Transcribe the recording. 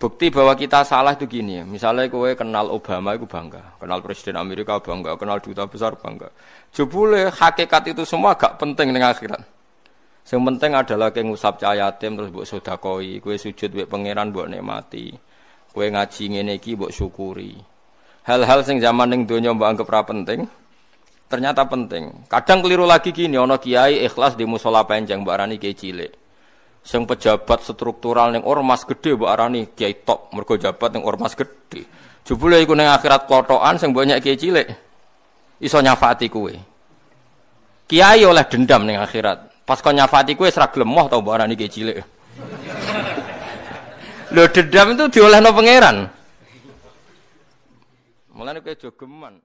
Bukti bahwa kita salah itu gini, misalnya kowe kenal Obama itu bangga, kenal Presiden Amerika bangga, kenal duta besar bangga. Jebule hakikat itu semua gak penting dengan akhirat. Yang penting adalah kowe ngusap cahaya terus mbok sedakoi, kowe sujud mbek pangeran mbok nikmati. Kowe ngaji ngene mbok syukuri. Hal-hal sing zaman ning donya mbok anggap penting, ternyata penting. Kadang keliru lagi gini, ana kiai ikhlas di musola panjang kiai cilik. Sing pejabat struktural ning ormas gede mbok arani kiai top mergo jabat ning ormas gede. Jebule iku ning akhirat kotokan sing banyak kiai cilik. Iso nyafati kowe. Kiai oleh dendam ning akhirat. Pas kau nyafati kowe serak lemoh tau mbok arani kiai cilik. Lho dendam itu diolehno pangeran. Mulane kowe jogeman.